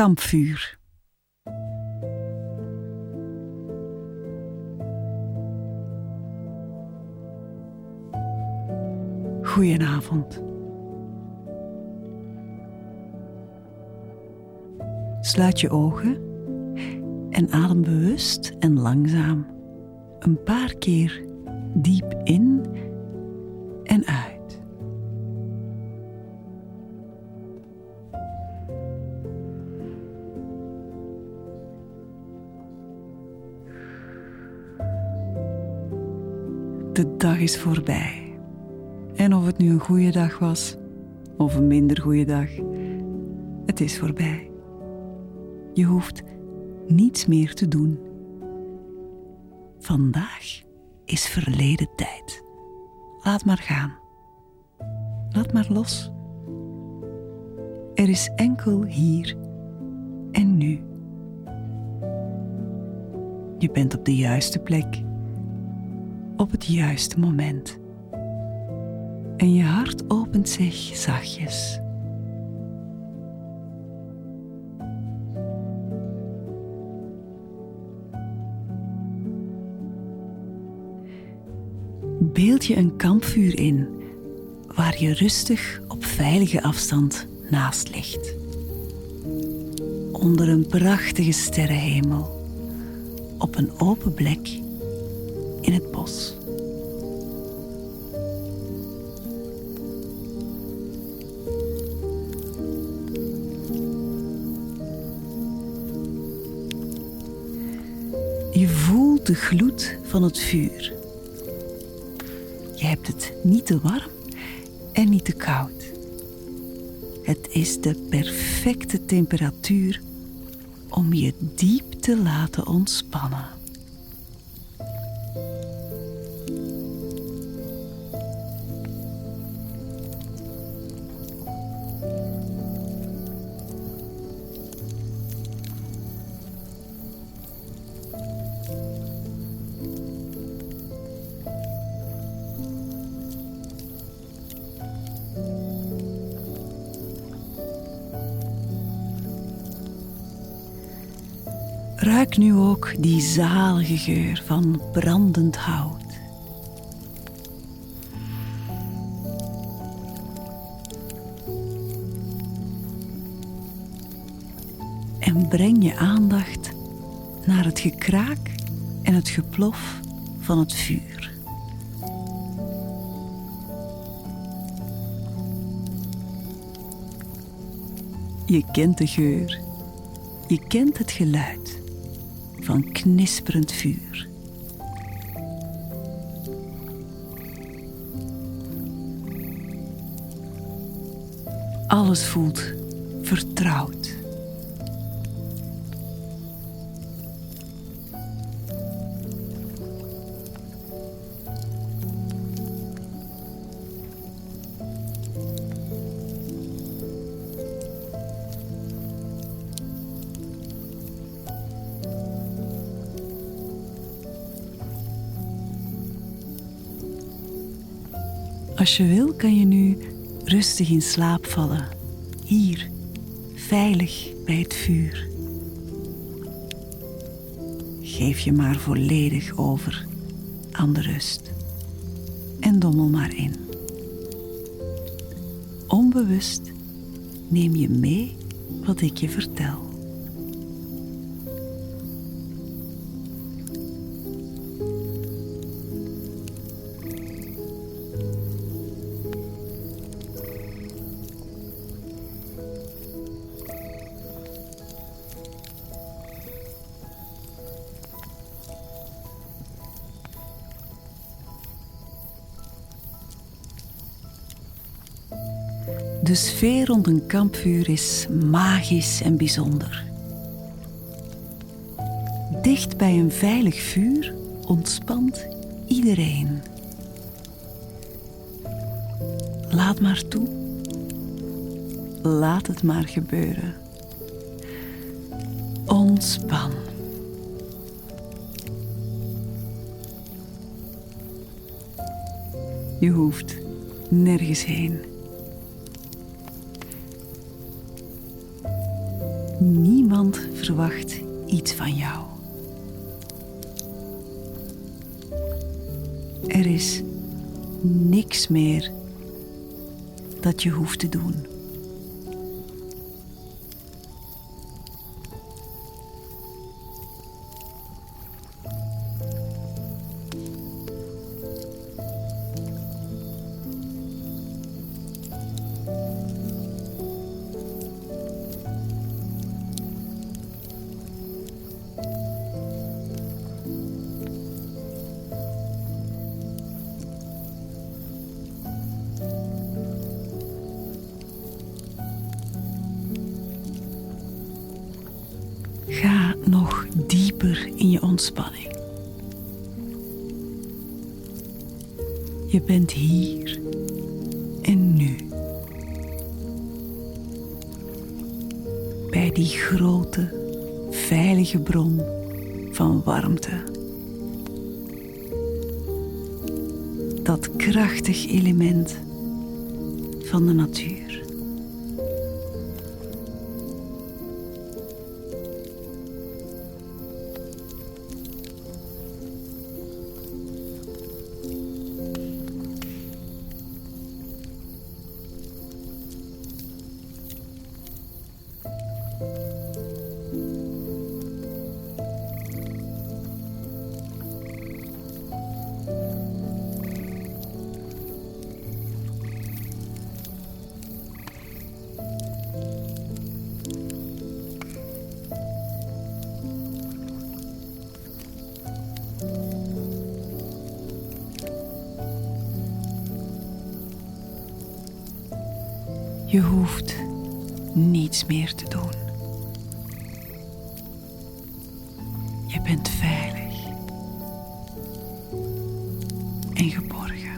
kampvuur. Goedenavond. Sluit je ogen en adem bewust en langzaam een paar keer diep in De dag is voorbij. En of het nu een goede dag was of een minder goede dag, het is voorbij. Je hoeft niets meer te doen. Vandaag is verleden tijd. Laat maar gaan. Laat maar los. Er is enkel hier en nu. Je bent op de juiste plek, op het juiste moment. En je hart opent zich zachtjes. beeld je een kampvuur in waar je rustig op veilige afstand naast ligt. Onder een prachtige sterrenhemel, op een open plek in het bos. Je voelt de gloed van het vuur je hebt het niet te warm en niet te koud. Het is de perfecte temperatuur om je diep te laten ontspannen. Ruik nu ook die zalige geur van brandend hout. En breng je aandacht naar het gekraak en het geplof van het vuur. Je kent de geur. Je kent het geluid van knisperend vuur. Alles voelt vertrouwd. Als je wil, kan je nu rustig in slaap vallen. Hier, veilig bij het vuur. Geef je maar volledig over aan de rust. En dommel maar in. Onbewust neem je mee wat ik je vertel. De sfeer rond een kampvuur is magisch en bijzonder. Dicht bij een veilig vuur ontspant iedereen. Laat maar toe. Laat het maar gebeuren. Ontspan. Je hoeft nergens heen. Niemand verwacht iets van jou. Er is niks meer dat je hoeft te doen. Ga nog dieper in je ontspanning. Je bent hier en nu. Bij die grote, veilige bron van warmte. Dat krachtig element van de natuur. Je hoeft niets meer te doen. Je bent veilig en geboren.